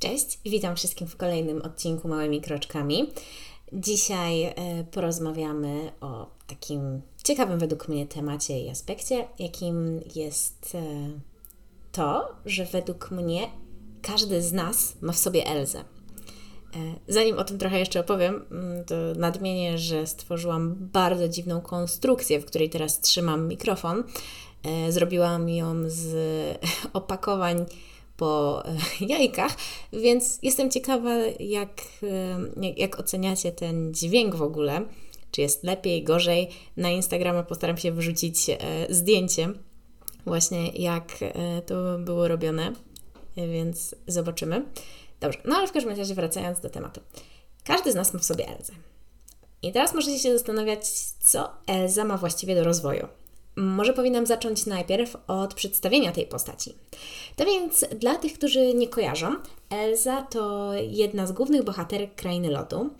Cześć, witam wszystkim w kolejnym odcinku Małymi Kroczkami. Dzisiaj e, porozmawiamy o takim ciekawym według mnie temacie i aspekcie, jakim jest e, to, że według mnie każdy z nas ma w sobie Elzę. E, zanim o tym trochę jeszcze opowiem, mm, to nadmienię, że stworzyłam bardzo dziwną konstrukcję, w której teraz trzymam mikrofon. Zrobiłam ją z opakowań po e, jajkach, więc jestem ciekawa, jak, e, jak, oceniacie ten dźwięk w ogóle. Czy jest lepiej, gorzej? Na Instagrama postaram się wrzucić e, zdjęcie, właśnie jak to było robione, więc zobaczymy. Dobrze, no ale w każdym razie wracając do tematu. Każdy z nas ma w sobie Elzę. I teraz możecie się zastanawiać, co Elza ma właściwie do rozwoju. Może powinnam zacząć najpierw od przedstawienia tej postaci. To więc dla tych, którzy nie kojarzą, Elza to jedna z głównych bohaterek Krainy Lodu,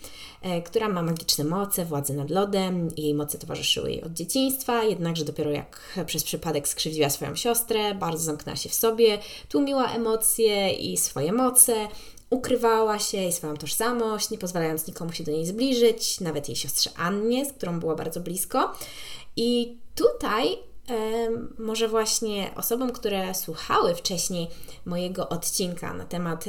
e, która ma magiczne moce, władzę nad lodem. Jej moce towarzyszyły jej od dzieciństwa, jednakże dopiero jak przez przypadek skrzywdziła swoją siostrę, bardzo zamknęła się w sobie, tłumiła emocje i swoje moce, ukrywała się i swoją tożsamość, nie pozwalając nikomu się do niej zbliżyć, nawet jej siostrze Annie, z którą była bardzo blisko. I tutaj może właśnie osobom, które słuchały wcześniej mojego odcinka na temat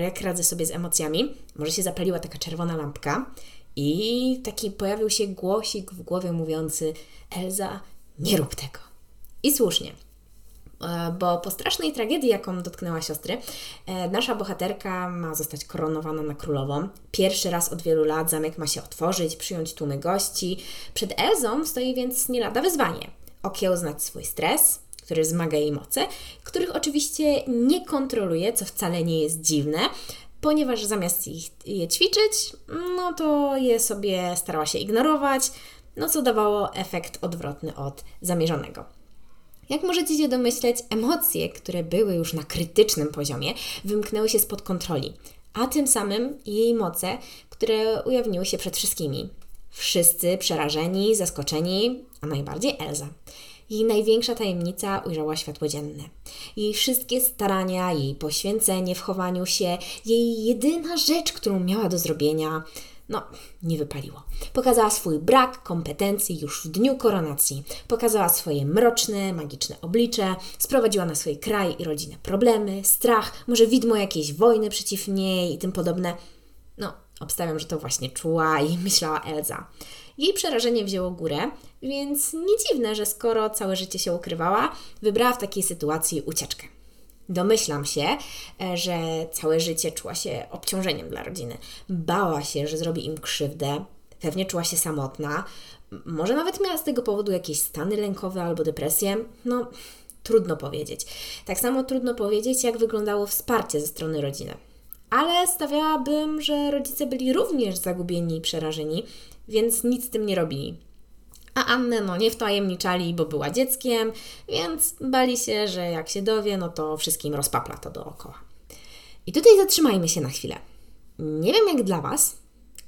jak radzę sobie z emocjami, może się zapaliła taka czerwona lampka i taki pojawił się głosik w głowie mówiący Elza, nie rób tego. I słusznie. E, bo po strasznej tragedii, jaką dotknęła siostry, e, nasza bohaterka ma zostać koronowana na królową. Pierwszy raz od wielu lat zamek ma się otworzyć, przyjąć tłumy gości. Przed Elzą stoi więc nie lada wyzwanie. Okiełznać swój stres, który wzmaga jej moce, których oczywiście nie kontroluje, co wcale nie jest dziwne, ponieważ zamiast ich, je ćwiczyć, no to je sobie starała się ignorować, no co dawało efekt odwrotny od zamierzonego. Jak możecie się domyśleć, emocje, które były już na krytycznym poziomie, wymknęły się spod kontroli, a tym samym jej moce, które ujawniły się przed wszystkimi. Wszyscy przerażeni, zaskoczeni, a najbardziej Elza. Jej największa tajemnica ujrzała światło dzienne. Jej wszystkie starania, jej poświęcenie w chowaniu się, jej jedyna rzecz, którą miała do zrobienia, no, nie wypaliło. Pokazała swój brak kompetencji już w dniu koronacji. Pokazała swoje mroczne, magiczne oblicze, sprowadziła na swój kraj i rodzinę problemy, strach, może widmo jakiejś wojny przeciw niej i tym podobne. No, obstawiam, że to właśnie czuła i myślała Elza. Jej przerażenie wzięło górę, więc nie dziwne, że skoro całe życie się ukrywała, wybrała w takiej sytuacji ucieczkę. Domyślam się, e, że całe życie czuła się obciążeniem dla rodziny. Bała się, że zrobi im krzywdę, pewnie czuła się samotna, może nawet miała z tego powodu jakieś stany lękowe albo depresję. No, trudno powiedzieć. Tak samo trudno powiedzieć, jak wyglądało wsparcie ze strony rodziny. Ale stawiałabym, że rodzice byli również zagubieni i przerażeni, więc nic z tym nie robili a Annę no nie wtajemniczali, bo była dzieckiem, więc bali się, że jak się dowie, no to wszystkim rozpapla to dookoła. I tutaj zatrzymajmy się na chwilę. Nie wiem jak dla Was,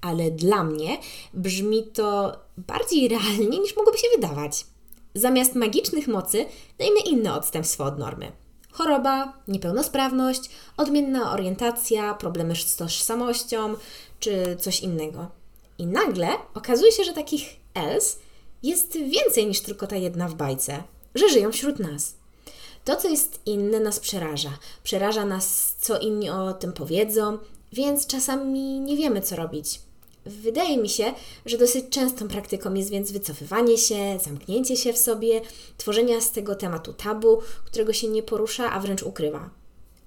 ale dla mnie brzmi to bardziej realnie niż mogłoby się wydawać. Zamiast magicznych mocy dajmy inne odstępstwo od normy. Choroba, niepełnosprawność, odmienna orientacja, problemy z tożsamością czy coś innego. I nagle okazuje się, że takich else jest więcej niż tylko ta jedna w bajce, że żyją wśród nas. To, co jest inne, nas przeraża. Przeraża nas, co inni o tym powiedzą, więc czasami nie wiemy, co robić. Wydaje mi się, że dosyć częstą praktyką jest więc wycofywanie się, zamknięcie się w sobie, tworzenia z tego tematu tabu, którego się nie porusza, a wręcz ukrywa.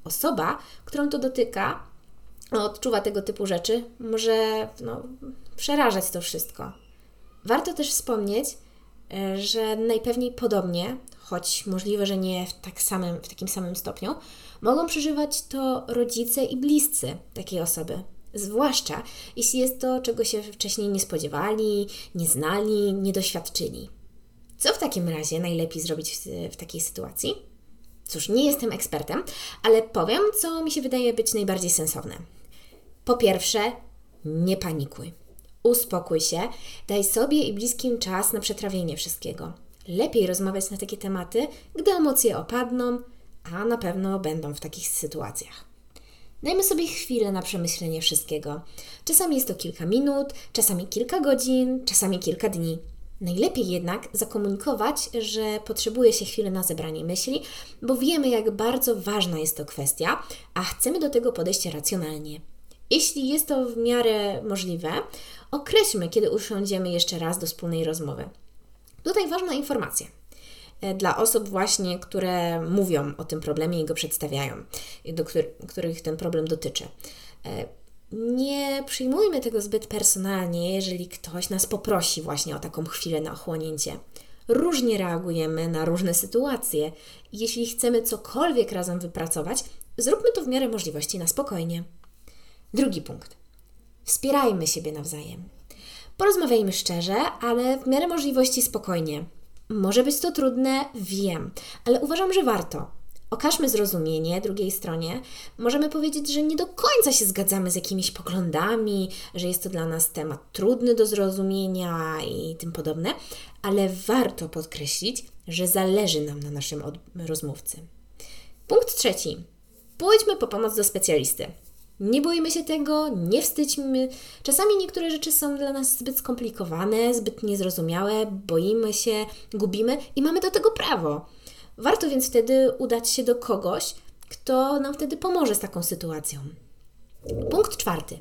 Osoba, którą to dotyka, odczuwa tego typu rzeczy, może no, przerażać to wszystko. Warto też wspomnieć, e, że najpewniej podobnie, choć możliwe, że nie w, tak samym, w takim samym stopniu, mogą przeżywać to rodzice i bliscy takiej osoby. Zwłaszcza jeśli jest to, czego się wcześniej nie spodziewali, nie znali, nie doświadczyli. Co w takim razie najlepiej zrobić w, w takiej sytuacji? Cóż, nie jestem ekspertem, ale powiem, co mi się wydaje być najbardziej sensowne. Po pierwsze, nie panikuj. Uspokój się, daj sobie i bliskim czas na przetrawienie wszystkiego. Lepiej rozmawiać na takie tematy, gdy emocje opadną, a na pewno będą w takich sytuacjach. Dajmy sobie chwilę na przemyślenie wszystkiego. Czasami jest to kilka minut, czasami kilka godzin, czasami kilka dni. Najlepiej jednak zakomunikować, że potrzebuje się chwilę na zebranie myśli, bo wiemy, jak bardzo ważna jest to kwestia, a chcemy do tego podejść racjonalnie. Jeśli jest to w miarę możliwe, określmy, kiedy usiądziemy jeszcze raz do wspólnej rozmowy. Tutaj ważna informacja e, dla osób właśnie, które mówią o tym problemie i go przedstawiają, do których ten problem dotyczy. E, nie przyjmujmy tego zbyt personalnie, jeżeli ktoś nas poprosi właśnie o taką chwilę na ochłonięcie. Różnie reagujemy na różne sytuacje. Jeśli chcemy cokolwiek razem wypracować, zróbmy to w miarę możliwości na spokojnie. Drugi punkt. Wspierajmy siebie nawzajem. Porozmawiajmy szczerze, ale w miarę możliwości spokojnie. Może być to trudne, wiem, ale uważam, że warto. Okażmy zrozumienie drugiej stronie. Możemy powiedzieć, że nie do końca się zgadzamy z jakimiś poglądami, że jest to dla nas temat trudny do zrozumienia i tym podobne, ale warto podkreślić, że zależy nam na naszym rozmówcy. Punkt trzeci. Pójdźmy po pomoc do specjalisty. Nie boimy się tego, nie wstydźmy. Czasami niektóre rzeczy są dla nas zbyt skomplikowane, zbyt niezrozumiałe, boimy się, gubimy i mamy do tego prawo. Warto więc wtedy udać się do kogoś, kto nam wtedy pomoże z taką sytuacją. Punkt czwarty.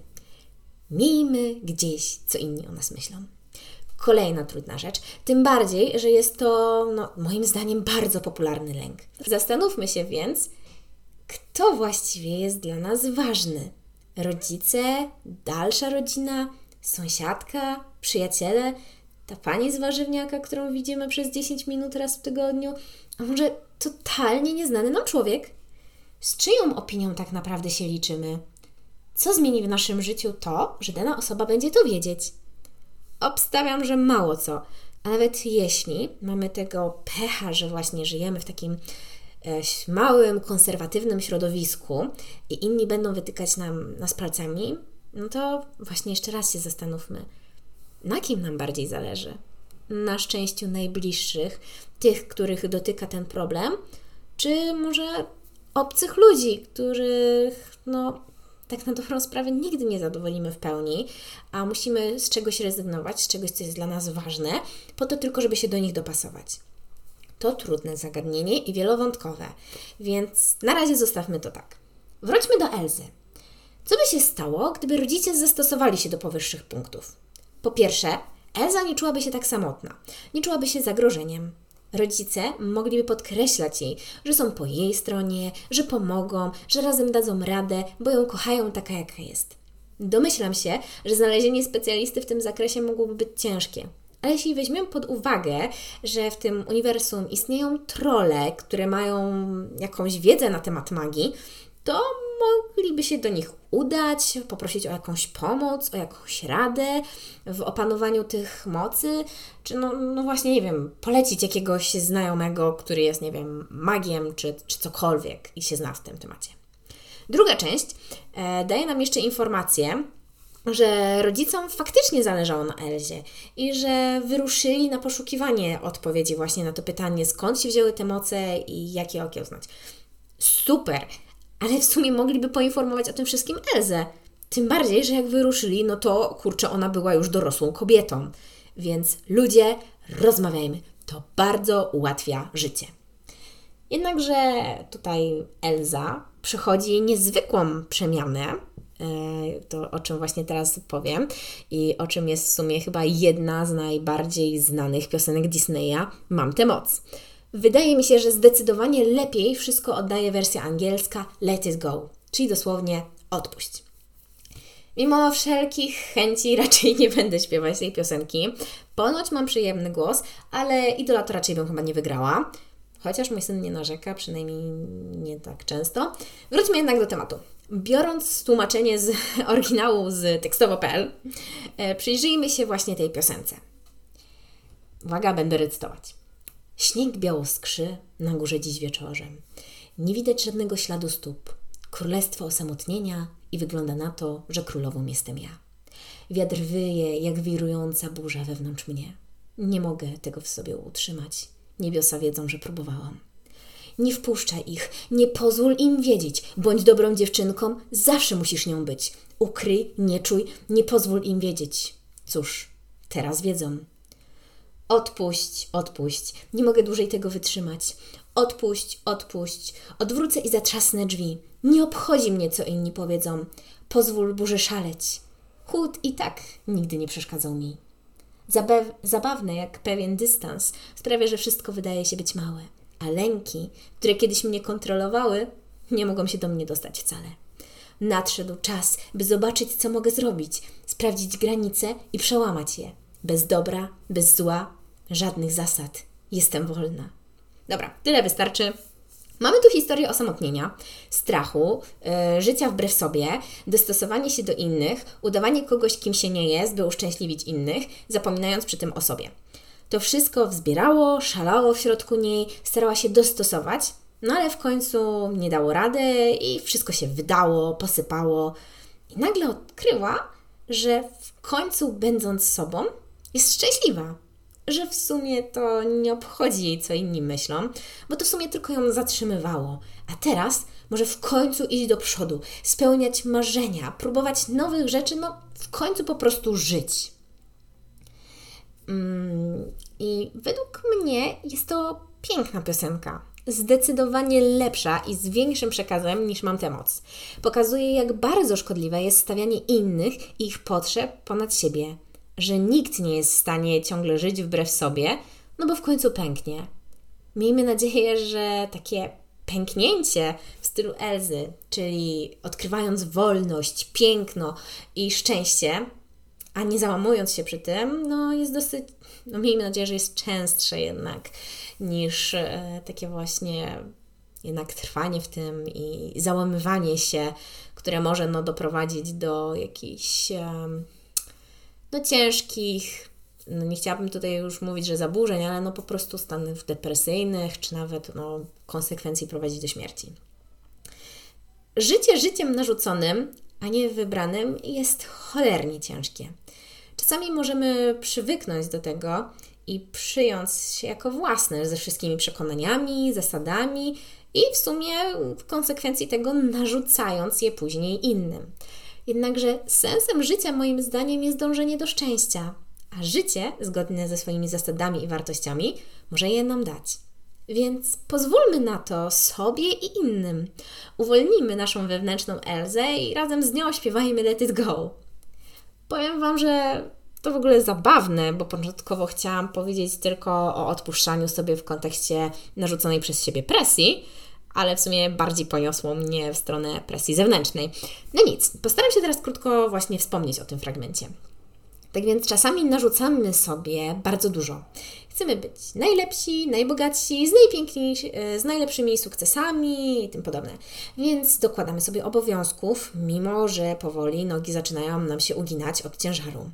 Miejmy gdzieś, co inni o nas myślą. Kolejna trudna rzecz, tym bardziej, że jest to, no, moim zdaniem, bardzo popularny lęk. Zastanówmy się więc, kto właściwie jest dla nas ważny. Rodzice, dalsza rodzina, sąsiadka, przyjaciele, ta pani z warzywniaka, którą widzimy przez 10 minut raz w tygodniu, a może totalnie nieznany nam człowiek? Z czyją opinią tak naprawdę się liczymy? Co zmieni w naszym życiu to, że dana osoba będzie to wiedzieć? Obstawiam, że mało co. A nawet jeśli mamy tego pecha, że właśnie żyjemy w takim małym, konserwatywnym środowisku i inni będą wytykać nam nas palcami, no to właśnie jeszcze raz się zastanówmy, na kim nam bardziej zależy? Na szczęściu najbliższych, tych, których dotyka ten problem, czy może obcych ludzi, których no, tak na dobrą sprawę nigdy nie zadowolimy w pełni, a musimy z czegoś rezygnować, z czegoś, co jest dla nas ważne, po to tylko, żeby się do nich dopasować. To trudne zagadnienie i wielowątkowe, więc na razie zostawmy to tak. Wróćmy do Elzy. Co by się stało, gdyby rodzice zastosowali się do powyższych punktów? Po pierwsze, Elza nie czułaby się tak samotna, nie czułaby się zagrożeniem. Rodzice mogliby podkreślać jej, że są po jej stronie, że pomogą, że razem dadzą radę, bo ją kochają taka, jaka jest. Domyślam się, że znalezienie specjalisty w tym zakresie mogłoby być ciężkie. Ale jeśli weźmiemy pod uwagę, że w tym uniwersum istnieją trole, które mają jakąś wiedzę na temat magii, to mogliby się do nich udać, poprosić o jakąś pomoc, o jakąś radę w opanowaniu tych mocy, czy no, no właśnie, nie wiem, polecić jakiegoś znajomego, który jest, nie wiem, magiem, czy, czy cokolwiek i się zna w tym temacie. Druga część e, daje nam jeszcze informację, że rodzicom faktycznie zależało na Elzie i że wyruszyli na poszukiwanie odpowiedzi właśnie na to pytanie, skąd się wzięły te moce i jak je okiełznać. Super! ale w sumie mogliby poinformować o tym wszystkim Elzę. Tym bardziej, że jak wyruszyli, no to kurczę, ona była już dorosłą kobietą. Więc ludzie, rozmawiajmy. To bardzo ułatwia życie. Jednakże tutaj Elza przechodzi niezwykłą przemianę, to o czym właśnie teraz powiem i o czym jest w sumie chyba jedna z najbardziej znanych piosenek Disneya, Mam tę moc. Wydaje mi się, że zdecydowanie lepiej wszystko oddaje wersja angielska Let it go, czyli dosłownie odpuść. Mimo wszelkich chęci raczej nie będę śpiewać tej piosenki. Ponoć mam przyjemny głos, ale idola to raczej bym chyba nie wygrała. Chociaż mój syn nie narzeka, przynajmniej nie tak często. Wróćmy jednak do tematu. Biorąc tłumaczenie z oryginału z tekstowo.pl, e, przyjrzyjmy się właśnie tej piosence. Uwaga, będę recytować. Śnieg biało skrzy na górze dziś wieczorem. Nie widać żadnego śladu stóp. Królestwo osamotnienia i wygląda na to, że królową jestem ja. Wiatr wyje jak wirująca burza wewnątrz mnie. Nie mogę tego w sobie utrzymać. Niebiosa wiedzą, że próbowałam. Nie wpuszczaj ich, nie pozwól im wiedzieć. Bądź dobrą dziewczynką, zawsze musisz nią być. Ukryj, nie czuj, nie pozwól im wiedzieć. Cóż, teraz wiedzą. Odpuść, odpuść. Nie mogę dłużej tego wytrzymać. Odpuść, odpuść. Odwrócę i zatrzasnę drzwi. Nie obchodzi mnie, co inni powiedzą. Pozwól burzy szaleć. Chłód i tak nigdy nie przeszkadzał mi. Zabaw, zabawne jak pewien dystans sprawia, że wszystko wydaje się być małe, a lęki, które kiedyś mnie kontrolowały, nie mogą się do mnie dostać wcale. Nadszedł czas, by zobaczyć, co mogę zrobić, sprawdzić granice i przełamać je. Bez dobra, bez zła, żadnych zasad. Jestem wolna. Dobra, tyle wystarczy. Mamy tu historię osamotnienia, strachu, yy, życia wbrew sobie, dostosowanie się do innych, udawanie kogoś, kim się nie jest, by uszczęśliwić innych, zapominając przy tym o sobie. To wszystko wzbierało, szalało w środku niej, starała się dostosować, no ale w końcu nie dało rady i wszystko się wydało, posypało. I nagle odkryła, że w końcu, będąc sobą, jest szczęśliwa że w sumie to nie obchodzi jej, co inni myślą, bo to w sumie tylko ją zatrzymywało. A teraz może w końcu iść do przodu, spełniać marzenia, próbować nowych rzeczy, no w końcu po prostu żyć. Mnie jest to piękna piosenka. Zdecydowanie lepsza i z większym przekazem niż Mam tę moc. Pokazuje, jak bardzo szkodliwe jest stawianie innych i ich potrzeb ponad siebie że nikt nie jest w stanie ciągle żyć wbrew sobie, no bo w końcu pęknie. Miejmy nadzieję, że takie pęknięcie w stylu Elzy, czyli odkrywając wolność, piękno i szczęście, a nie załamując się przy tym, no jest dosyć, no miejmy nadzieję, że jest częstsze jednak niż e, takie właśnie jednak trwanie w tym i załamywanie się, które może no, doprowadzić do jakichś no, ciężkich, no nie chciałabym tutaj już mówić, że zaburzeń, ale no po prostu stanów depresyjnych, czy nawet no, konsekwencji prowadzić do śmierci. Życie życiem narzuconym, a nie wybranym jest cholernie ciężkie. Czasami możemy przywyknąć do tego i przyjąć się jako własne ze wszystkimi przekonaniami, zasadami i w sumie w konsekwencji tego narzucając je później innym. Jednakże sensem życia moim zdaniem jest dążenie do szczęścia, a życie, zgodne ze swoimi zasadami i wartościami, może je nam dać. Więc pozwólmy na to sobie i innym. Uwolnijmy naszą wewnętrzną Elzę i razem z nią śpiewajmy Let It Go. Powiem Wam, że to w ogóle zabawne, bo początkowo chciałam powiedzieć tylko o odpuszczaniu sobie w kontekście narzuconej przez siebie presji, ale w sumie bardziej poniosło mnie w stronę presji zewnętrznej. No nic, postaram się teraz krótko właśnie wspomnieć o tym fragmencie. Tak więc czasami narzucamy sobie bardzo dużo. Chcemy być najlepsi, najbogatsi, z, najpiękniejsi, e, z najlepszymi sukcesami i tym podobne. Więc dokładamy sobie obowiązków, mimo że powoli nogi zaczynają nam się uginać od ciężaru.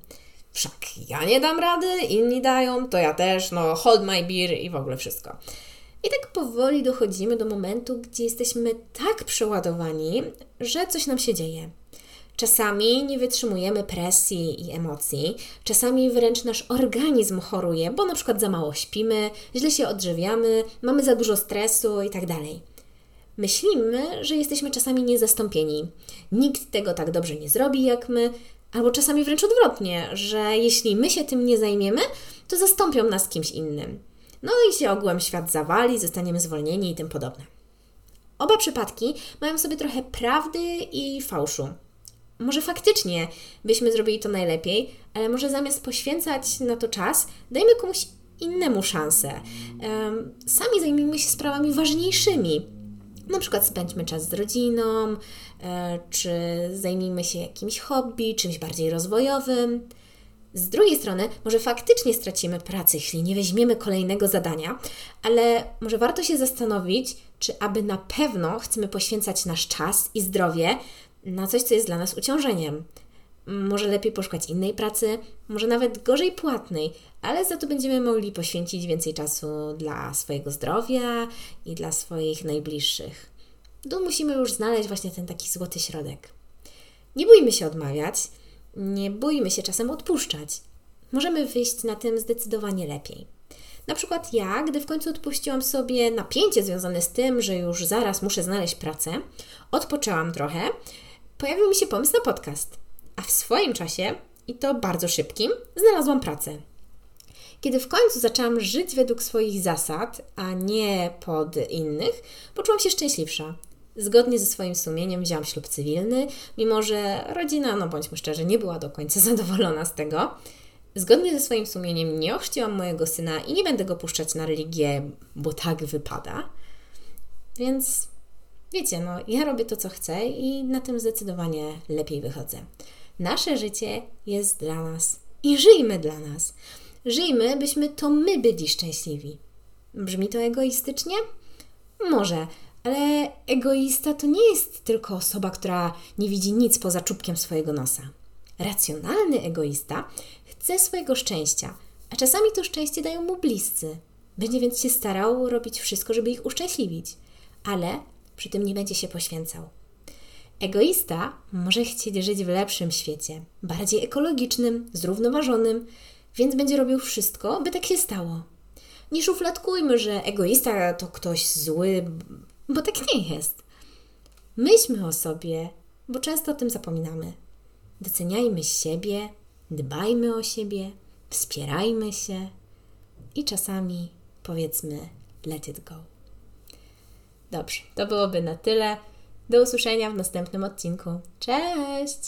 Wszak ja nie dam rady, inni dają, to ja też, no hold my beer i w ogóle wszystko. I tak powoli dochodzimy do momentu, gdzie jesteśmy tak przeładowani, że coś nam się dzieje. Czasami nie wytrzymujemy presji i emocji, czasami wręcz nasz organizm choruje, bo na przykład za mało śpimy, źle się odżywiamy, mamy za dużo stresu itd. Tak Myślimy, że jesteśmy czasami niezastąpieni. Nikt tego tak dobrze nie zrobi jak my, albo czasami wręcz odwrotnie, że jeśli my się tym nie zajmiemy, to zastąpią nas kimś innym. No i się ogółem świat zawali, zostaniemy zwolnieni i tym podobne. Oba przypadki mają sobie trochę prawdy i fałszu. Może faktycznie byśmy zrobili to najlepiej, ale może zamiast poświęcać na to czas, dajmy komuś innemu szansę. Sami zajmijmy się sprawami ważniejszymi. Na przykład spędźmy czas z rodziną, e, czy zajmijmy się jakimś hobby, czymś bardziej rozwojowym. Z drugiej strony, może faktycznie stracimy pracę, jeśli nie weźmiemy kolejnego zadania, ale może warto się zastanowić, czy aby na pewno chcemy poświęcać nasz czas i zdrowie na coś, co jest dla nas uciążeniem. Może lepiej poszukać innej pracy, może nawet gorzej płatnej, ale za to będziemy mogli poświęcić więcej czasu dla swojego zdrowia i dla swoich najbliższych. Tu musimy już znaleźć właśnie ten taki złoty środek. Nie bójmy się odmawiać, nie bójmy się czasem odpuszczać. Możemy wyjść na tym zdecydowanie lepiej. Na przykład ja, gdy w końcu odpuściłam sobie napięcie związane z tym, że już zaraz muszę znaleźć pracę, odpoczęłam trochę, pojawił mi się pomysł na podcast. A w swoim czasie, i to bardzo szybkim, znalazłam pracę. Kiedy w końcu zaczęłam żyć według swoich zasad, a nie pod innych, poczułam się szczęśliwsza. Zgodnie ze swoim sumieniem wziąłam ślub cywilny, mimo że rodzina, no bądźmy szczerzy, nie była do końca zadowolona z tego. Zgodnie ze swoim sumieniem nie ochrzciłam mojego syna i nie będę go puszczać na religię, bo tak wypada. Więc wiecie, no ja robię to, co chcę i na tym zdecydowanie lepiej wychodzę. Nasze życie jest dla nas i żyjmy dla nas. Żyjmy, byśmy to my byli szczęśliwi. Brzmi to egoistycznie? Może, ale egoista to nie jest tylko osoba, która nie widzi nic poza czubkiem swojego nosa. Racjonalny egoista chce swojego szczęścia, a czasami to szczęście dają mu bliscy. Będzie więc się starał robić wszystko, żeby ich uszczęśliwić, ale przy tym nie będzie się poświęcał. Egoista może chcieć żyć w lepszym świecie, bardziej ekologicznym, zrównoważonym, więc będzie robił wszystko, by tak się stało. Nie szufladkujmy, że egoista to ktoś zły, bo tak nie jest. Myślmy o sobie, bo często o tym zapominamy. Doceniajmy siebie, dbajmy o siebie, wspierajmy się i czasami powiedzmy let it go. Dobrze, to byłoby na tyle. Do usłyszenia w następnym odcinku. Cześć!